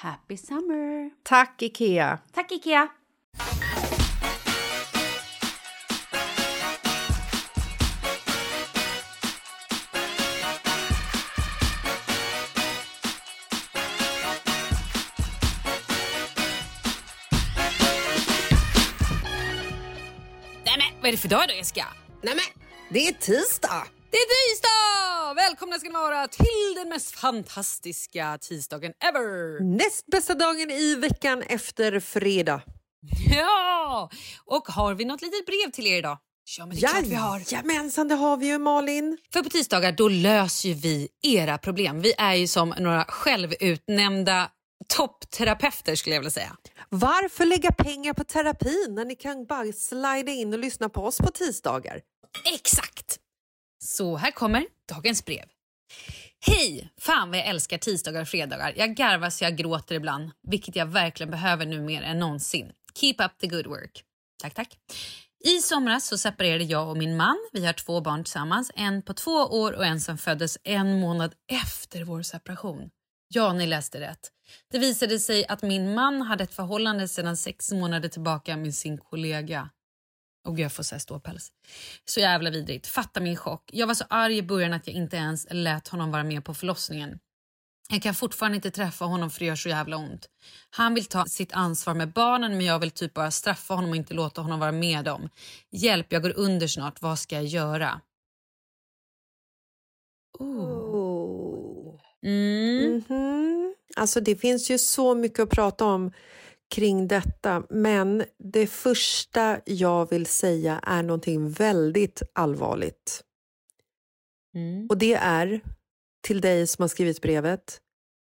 Happy summer! Tack, Ikea! Tack Ikea! Nej men vad är det för dag då Jessica? Nej men, det är tisdag! Det är tisdag! Välkomna ska ni vara till den mest fantastiska tisdagen ever! Näst bästa dagen i veckan efter fredag. Ja! Och har vi något litet brev till er idag? Ja men det är klart vi har. Jajamensan, det har vi ju Malin. För på tisdagar då löser vi era problem. Vi är ju som några självutnämnda toppterapeuter skulle jag vilja säga. Varför lägga pengar på terapi när ni kan bara slida in och lyssna på oss på tisdagar? Exakt! Så här kommer dagens brev. Hej! Fan vad jag älskar tisdagar och fredagar. Jag garvar så jag gråter ibland, vilket jag verkligen behöver nu mer än någonsin. Keep up the good work. Tack, tack. I somras så separerade jag och min man. Vi har två barn tillsammans, en på två år och en som föddes en månad efter vår separation. Ja, ni läste rätt. Det visade sig att min man hade ett förhållande sedan sex månader tillbaka med sin kollega. Och jag får så här ståpäls. Så jävla vidrigt. Fatta min chock. Jag var så arg i början att jag inte ens lät honom vara med på förlossningen. Jag kan fortfarande inte träffa honom för det gör så jävla ont. Han vill ta sitt ansvar med barnen men jag vill typ bara straffa honom och inte låta honom vara med dem. Hjälp, jag går under snart. Vad ska jag göra? Oh. Oh. Mm. Mhm. Alltså det finns ju så mycket att prata om kring detta men det första jag vill säga är någonting väldigt allvarligt. Mm. Och det är till dig som har skrivit brevet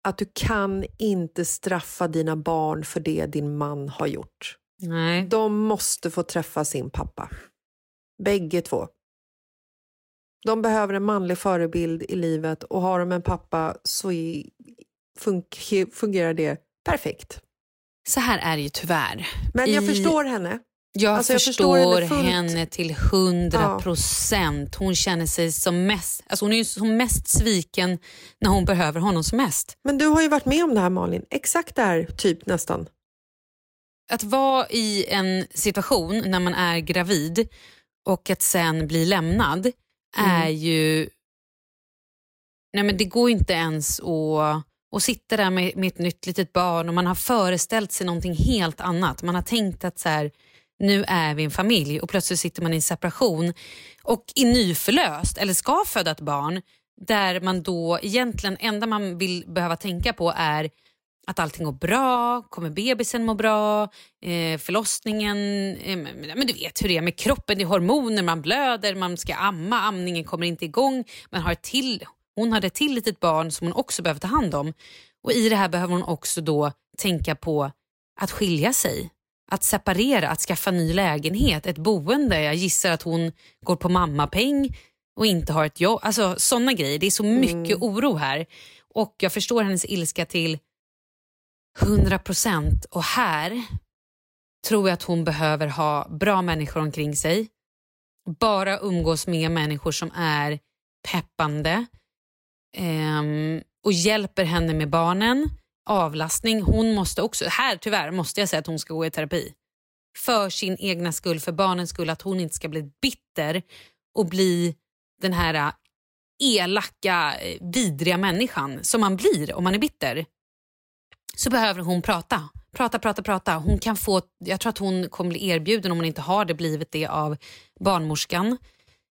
att du kan inte straffa dina barn för det din man har gjort. Nej. De måste få träffa sin pappa. Bägge två. De behöver en manlig förebild i livet och har de en pappa så fungerar det perfekt. Så här är det ju tyvärr. Men jag I- förstår henne. Jag Alltså, jag förstår, förstår henne henne, till hundra procent. Hon känner sig som mest, alltså hon är ju som mest sviken när hon behöver honom som mest. Men du har ju varit med om det här Malin. Exakt där, typ nästan. Att vara i en situation när man är gravid och att sen bli lämnad är ju... Nej men det går inte ens att, och sitta där med, med ett nytt litet barn och man har föreställt sig någonting helt annat. Man har tänkt att så här, nu är vi en familj och plötsligt sitter man i en separation och är nyförlöst eller ska föda ett barn där man då egentligen enda man vill behöva tänka på är att allting går bra, kommer bebisen må bra, eh, förlossningen, eh, men du vet hur det är med kroppen, det är hormoner, man blöder, man ska amma, amningen kommer inte igång, man har ett till, hon hade ett till litet barn som hon också behöver ta hand om. Och i det här behöver hon också då tänka på att skilja sig, att separera, att skaffa ny lägenhet, ett boende. Jag gissar att hon går på mammapeng och inte har ett jobb. Alltså sådana grejer. Det är så mycket oro här. Och jag förstår hennes ilska till 100 procent. Och här tror jag att hon behöver ha bra människor omkring sig. Bara umgås med människor som är peppande ehm, och hjälper henne med barnen. Avlastning. Hon måste också, här tyvärr måste jag säga att hon ska gå i terapi. För sin egna skull, för barnens skull, att hon inte ska bli bitter och bli den här äh, elaka, äh, vidriga människan som man blir om man är bitter så behöver hon prata. Prata, prata, prata. Hon kan få, jag tror att hon kommer bli erbjuden, om hon inte har det, blivit det av barnmorskan.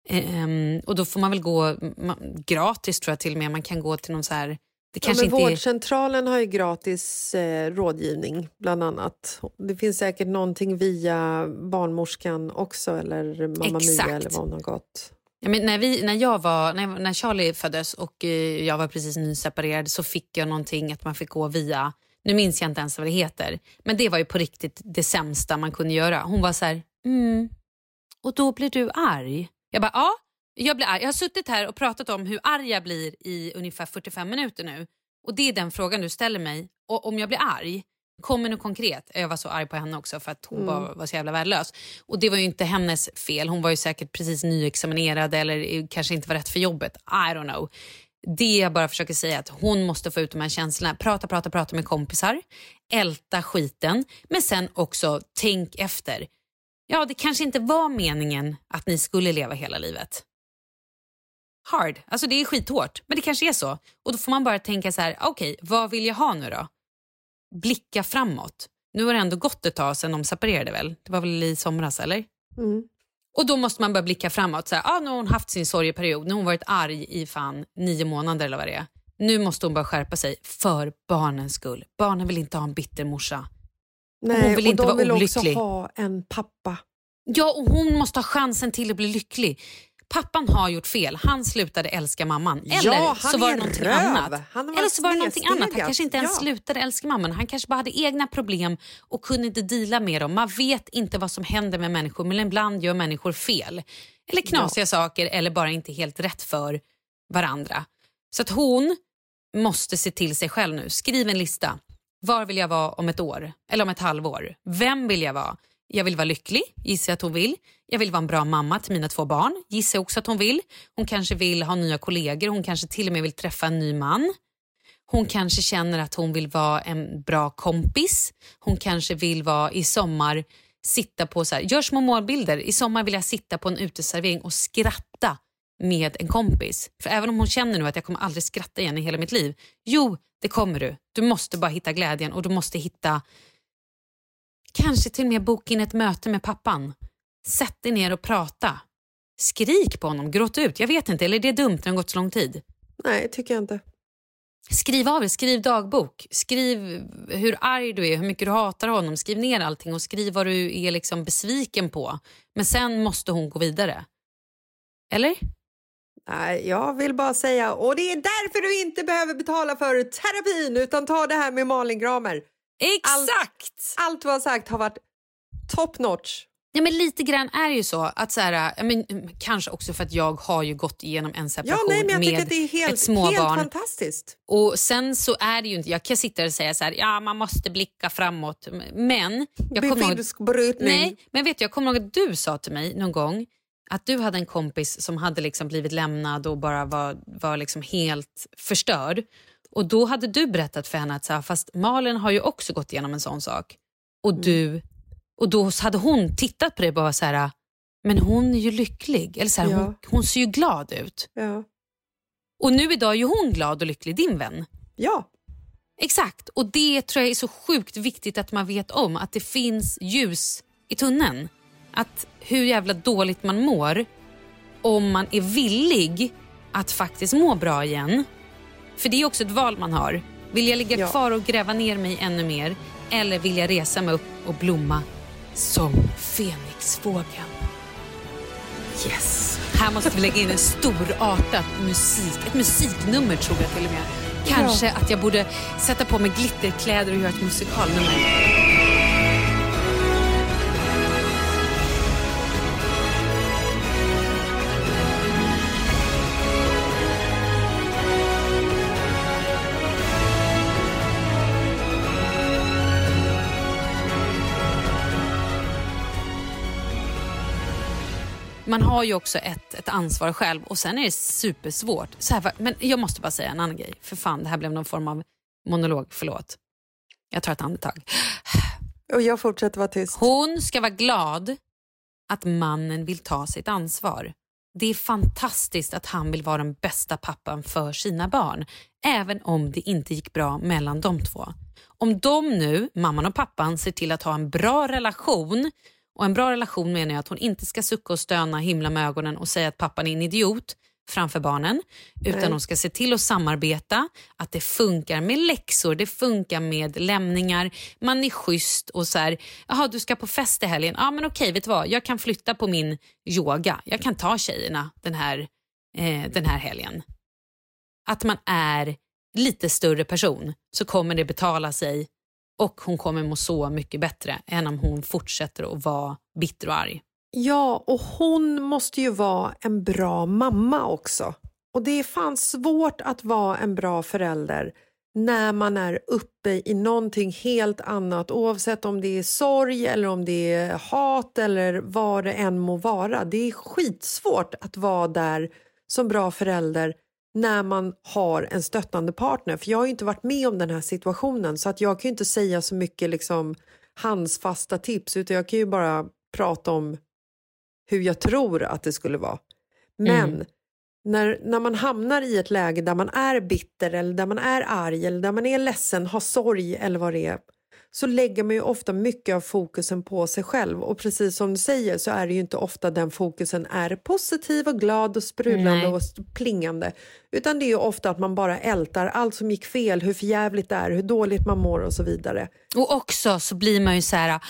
Ehm, och då får man väl gå ma- gratis tror jag till och med. Man kan gå till någon så här... Det Ja, kanske men inte är, vårdcentralen har ju gratis eh, rådgivning bland annat. Det finns säkert någonting via barnmorskan också eller Mamma Exakt. Mia eller vad hon har gått. Ja, men när, vi, när, jag var, när, när Charlie föddes och eh, jag var precis nyseparerad så fick jag någonting att man fick gå via, nu minns jag inte ens vad det heter, men det var ju på riktigt det sämsta man kunde göra. Hon var så här, mm, och då blir du arg? Jag bara, ja, jag blir arg. Jag har suttit här och pratat om hur arg jag blir i ungefär 45 minuter nu och det är den frågan du ställer mig. Och om jag blir arg, kommer nu konkret. Jag var så arg på henne också för att hon var, var så jävla värdelös. Och det var ju inte hennes fel. Hon var ju säkert precis nyexaminerad eller kanske inte var rätt för jobbet. I don't know. Det jag bara försöker säga är att hon måste få ut de här känslorna. Prata, prata, prata med kompisar. Älta skiten. Men sen också tänk efter. Ja, det kanske inte var meningen att ni skulle leva hela livet. Hard. Alltså det är skithårt, men det kanske är så. Och då får man bara tänka så här, okej, vad vill jag ha nu då? Blicka framåt. Nu har det ändå gått ett tag sedan de separerade väl? Det var väl i somras eller? Mm. Och då måste man börja blicka framåt. Så här, ah, nu har hon haft sin sorgeperiod, nu har hon varit arg i fan nio månader eller vad det är. Nu måste hon bara skärpa sig för barnens skull. Barnen vill inte ha en bitter morsa. Nej, hon vill och inte de vara vill olycklig. också ha en pappa. Ja, och hon måste ha chansen till att bli lycklig. Pappan har gjort fel. Han slutade älska mamman. Eller Ja, så var det någonting röv. annat. Eller så var det någonting annat. Han kanske inte ens Ja. slutade älska mamman. Han kanske bara hade egna problem och kunde inte deala med dem. Man vet inte vad som händer med människor men ibland gör människor fel. Eller knasiga saker eller bara inte helt rätt för varandra. Så att hon måste se till sig själv nu. Skriv en lista. Var vill jag vara om ett år? Eller om ett halvår? Vem vill jag vara? Jag vill vara lycklig, gissar jag att hon vill. Jag vill vara en bra mamma till mina två barn, gissar jag också att hon vill. Hon kanske vill ha nya kollegor, hon kanske till och med vill träffa en ny man. Hon kanske känner att hon vill vara en bra kompis. Hon kanske vill vara i sommar, sitta på så här, gör små målbilder. I sommar vill jag sitta på en uteservering och skratta med en kompis. För även om hon känner nu att jag kommer aldrig skratta igen i hela mitt liv. Jo, det kommer du. Du måste bara hitta glädjen och du måste hitta Kanske till och med boka in ett möte med pappan. Sätt dig ner och prata. Skrik på honom, gråt ut. Jag vet inte, eller är det dumt när det har gått så lång tid? Nej, tycker jag inte. Skriv av det, skriv dagbok. Skriv hur arg du är, hur mycket du hatar honom. Skriv ner allting och skriv vad du är liksom besviken på. Men sen måste hon gå vidare. Eller? Jag vill bara säga, och det är därför du inte behöver betala för terapin utan ta det här med Malin Gramer. Exakt! Allt, allt du har sagt har varit top notch. Ja, men lite grann är det ju så. att så här, ja, men, Kanske också för att jag har ju gått igenom en separation ja, nej, med det är helt, ett småbarn. Helt fantastiskt. Och sen så är det ju inte, jag kan sitta och säga så här, ja man måste blicka framåt. Men jag kommer ihåg, nej, men vet du, jag kommer ihåg att du sa till mig någon gång att du hade en kompis som hade liksom blivit lämnad och bara var, var liksom helt förstörd. Och då hade du berättat för henne att så här, fast Malin har ju också gått igenom en sån sak. Och mm. du och då hade hon tittat på det och bara så här, men hon är ju lycklig. Eller så här, ja. hon, hon, ser ju glad ut. Ja. Och nu idag är ju hon glad och lycklig, din vän. Ja. Exakt, och det tror jag är så sjukt viktigt att man vet om. Att det finns ljus i tunneln. Att hur jävla dåligt man mår, om man är villig att faktiskt må bra igen. För det är också ett val man har. Vill jag ligga ja. kvar och gräva ner mig ännu mer eller vill jag resa mig upp och blomma som Fenixfågeln. Yes! Här måste vi lägga in en storartad musik, ett musiknummer tror jag till och med. Kanske ja. att jag borde sätta på mig glitterkläder och göra ett musikalnummer. Man har ju också ett, ett ansvar själv och sen är det supersvårt. Så här, men jag måste bara säga en annan grej. För fan, det här blev någon form av monolog. Förlåt. Jag tar ett andetag. Och jag fortsätter vara tyst. Hon ska vara glad att mannen vill ta sitt ansvar. Det är fantastiskt att han vill vara den bästa pappan för sina barn, även om det inte gick bra mellan de två. Om de nu, mamman och pappan, ser till att ha en bra relation och En bra relation menar jag att hon inte ska sucka och stöna, himla med ögonen och säga att pappan är en idiot framför barnen. Utan Nej. hon ska se till att samarbeta, att det funkar med läxor, det funkar med lämningar, man är schysst och så här, jaha du ska på fest i helgen, ja men okej vet du vad, jag kan flytta på min yoga, jag kan ta tjejerna den här, eh, den här helgen. Att man är lite större person så kommer det betala sig och hon kommer må så mycket bättre än om hon fortsätter att vara bitter och arg. Ja, och hon måste ju vara en bra mamma också. Och det är fan svårt att vara en bra förälder när man är uppe i någonting helt annat oavsett om det är sorg eller om det är hat eller vad det än må vara. Det är skitsvårt att vara där som bra förälder när man har en stöttande partner. För Jag har inte varit med om den här situationen så att jag kan inte säga så mycket liksom handsfasta tips utan jag kan ju bara prata om hur jag tror att det skulle vara. Men mm. när, när man hamnar i ett läge där man är bitter eller där man är arg eller där man är ledsen, har sorg eller vad det är så lägger man ju ofta mycket av fokusen på sig själv och precis som du säger så är det ju inte ofta den fokusen är positiv och glad och sprudlande Nej. och plingande utan det är ju ofta att man bara ältar allt som gick fel, hur förjävligt det är, hur dåligt man mår och så vidare. Och också så blir man ju så här,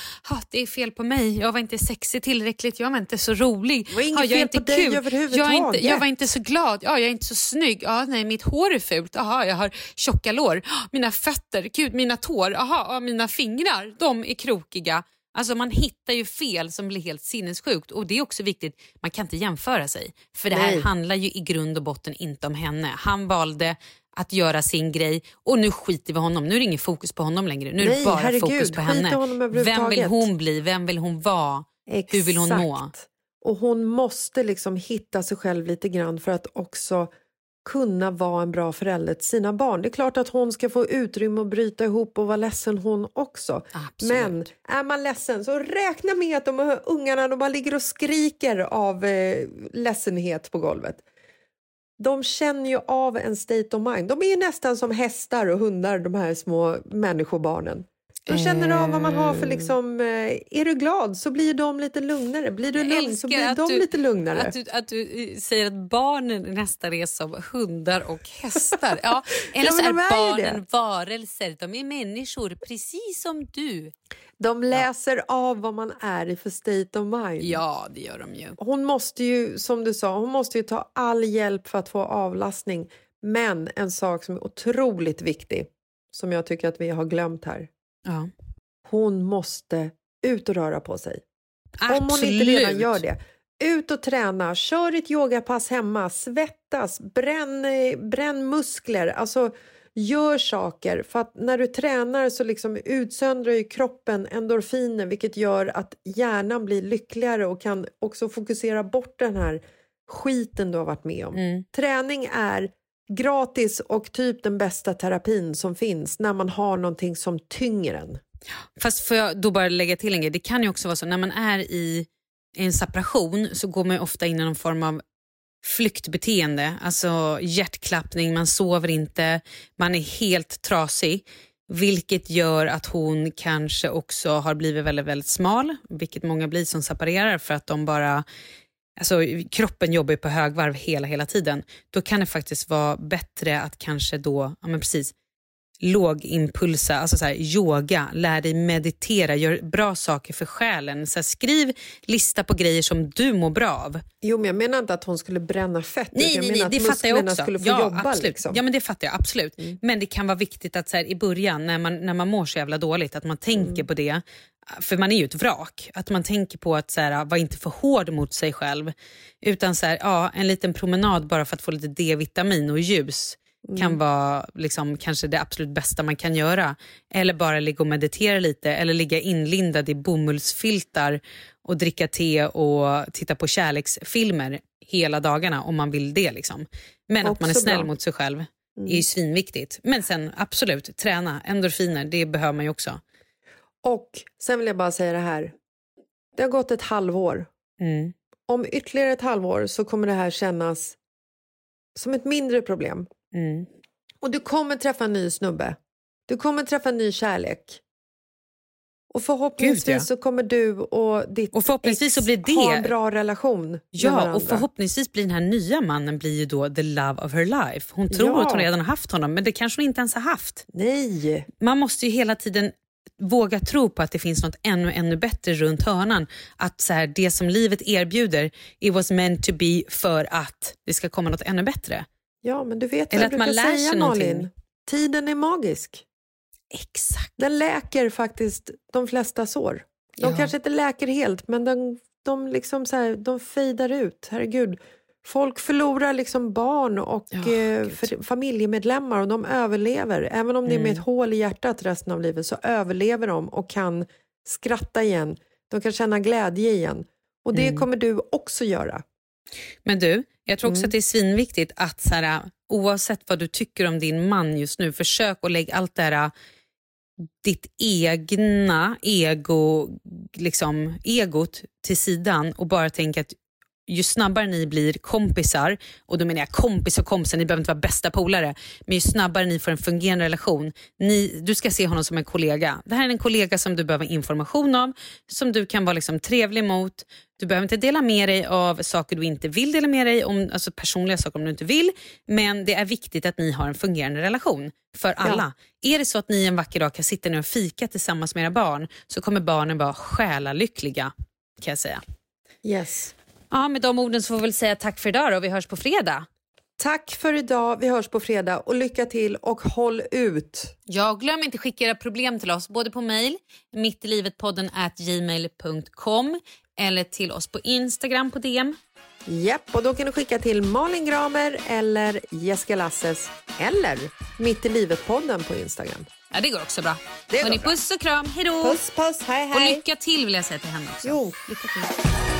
det är fel på mig, jag var inte sexig tillräckligt, jag var inte så rolig. Det var inget fel på dig kul. överhuvudtaget. Jag, inte, jag var inte så glad, ja, jag är inte så snygg, ja, nej, mitt hår är fult, aha, jag har tjocka lår, mina fötter, gud, mina tår, aha, mina fingrar, de är krokiga. Alltså man hittar ju fel som blir helt sinnessjukt och det är också viktigt, man kan inte jämföra sig. För det här Nej. handlar ju i grund och botten inte om henne. Han valde att göra sin grej och nu skiter vi i honom. Nu är det ingen fokus på honom längre. Nu är det bara herregud, fokus på henne. Vem vill hon bli? Vem vill hon vara? Exakt. Hur vill hon må? Och hon måste liksom hitta sig själv lite grann för att också kunna vara en bra förälder till sina barn. Det är klart att hon ska få utrymme att bryta ihop och vara ledsen hon också. Absolut. Men är man ledsen så räkna med att de här ungarna de bara ligger och skriker av eh, ledsenhet på golvet. De känner ju av en state of mind. De är nästan som hästar och hundar, de här små människobarnen. De känner av vad man har för liksom... Eh, är du glad så blir de lite lugnare. Blir du lugn så blir de du- lite lugnare. Att du, att du eh, säger att barnen nästan är som hundar och hästar. Ja, eller Ja, så men är är barnen det. varelser. De är människor, precis som du. De läser av vad man är i för state of mind. Ja, det gör de ju. Hon måste ju, som du sa, hon måste ju ta all hjälp för att få avlastning. Men en sak som är otroligt viktig, som jag tycker att vi har glömt här. Ja. Hon måste ut och röra på sig. Absolut. Om hon inte redan gör det. Ut och träna, kör ett yogapass hemma, svettas, bränn, bränn muskler. Alltså, gör saker. För att när du tränar så liksom utsöndrar ju kroppen endorfiner vilket gör att hjärnan blir lyckligare och kan också fokusera bort den här skiten du har varit med om. Mm. Träning är gratis och typ den bästa terapin som finns när man har någonting som tynger en. Fast får jag då bara lägga till en grej. Det kan ju också vara så när man är i en separation så går man ju ofta in i någon form av flyktbeteende. Alltså hjärtklappning, man sover inte, man är helt trasig. Vilket gör att hon kanske också har blivit väldigt, väldigt smal. Vilket många blir som separerar för att de bara... Alltså, kroppen jobbar ju på högvarv hela, hela tiden. Då kan det faktiskt vara bättre att kanske då, ja men precis, lågimpulsa, alltså så här, yoga, lär dig meditera, gör bra saker för själen. Så här, skriv lista på grejer som du mår bra av. Jo, men jag menar inte att hon skulle bränna fett. Nej, jag nej, menar nej det fattar jag också. skulle få ja, jobba. absolut. Liksom. Ja, men det fattar jag absolut. Men det kan vara viktigt att så här, i början när man, när man mår så jävla dåligt, att man tänker på det. För man är ju ett vrak. Att man tänker på att så här, vara inte för hård mot sig själv. Utan så ja, en liten promenad bara för att få lite D-vitamin och ljus kan vara liksom, kanske det absolut bästa man kan göra. Eller bara ligga och meditera lite eller ligga inlindad i bomullsfiltar och dricka te och titta på kärleksfilmer hela dagarna om man vill det. Liksom. Men att man är Också snäll bra. mot sig själv är ju svinviktigt. Men sen absolut, träna, endorfiner, det behöver man ju också. Och sen vill jag bara säga det här. Det har gått ett halvår. Mm. Om ytterligare ett halvår så kommer det här kännas som ett mindre problem. Mm. Och du kommer träffa en ny snubbe. Du kommer träffa en ny kärlek. Och förhoppningsvis Gud, ja. så kommer du och ditt Och förhoppningsvis ex så blir det- ha en bra relation Ja, och förhoppningsvis blir den här nya mannen blir ju då the love of her life. Hon tror Ja. att hon redan har haft honom, men det kanske hon inte ens har haft. Nej! Man måste ju hela tiden våga tro på att det finns något ännu, ännu bättre runt hörnan. Att så här, det som livet erbjuder, it was meant to be för att det ska komma något ännu bättre. Ja, men du vet Eller vad att man lär säga, sig Malin. någonting. Tiden är magisk. Exakt. Den läker faktiskt de flesta sår. De Ja. kanske inte läker helt, men de, de, liksom så här, de fejdar ut. Herregud. Folk förlorar liksom barn och Ja, eh, familjemedlemmar och de överlever. Även om det är med Mm. ett hål i hjärtat resten av livet så överlever de och kan skratta igen. De kan känna glädje igen. Och det Mm. kommer du också göra. Men du, jag tror också Mm. att det är svinviktigt att så här, oavsett vad du tycker om din man just nu, försök att lägga allt det här ditt egna ego, liksom, egot till sidan och bara tänka att ju snabbare ni blir kompisar, och då menar jag kompis och kompisar, ni behöver inte vara bästa polare, men ju snabbare ni får en fungerande relation, ni, du ska se honom som en kollega. Det här är en kollega som du behöver information av, som du kan vara liksom trevlig mot. Du behöver inte dela med dig av saker du inte vill dela med dig om, alltså personliga saker om du inte vill, men det är viktigt att ni har en fungerande relation för alla. Är det så att ni en vacker dag kan sitta ner och fika tillsammans med era barn så kommer barnen vara själalyckliga kan jag säga. Yes. Ja, med de orden så får vi väl säga tack för idag och vi hörs på fredag. Tack för idag. Vi hörs på fredag. Och lycka till och håll ut. Ja, glöm inte skicka era problem till oss både på mail, mittilivetpodden at gmail.com eller till oss på Instagram på DM. Japp, och då kan du skicka till Malin Gramer eller Jessica Lasses eller Mitt i livet-podden på Instagram. Ja, det går också bra. Det går Hörrni, bra. puss och kram, hej då! Puss, puss, hej, Och hej. lycka till vill jag säga till henne också. Jo. Lycka till.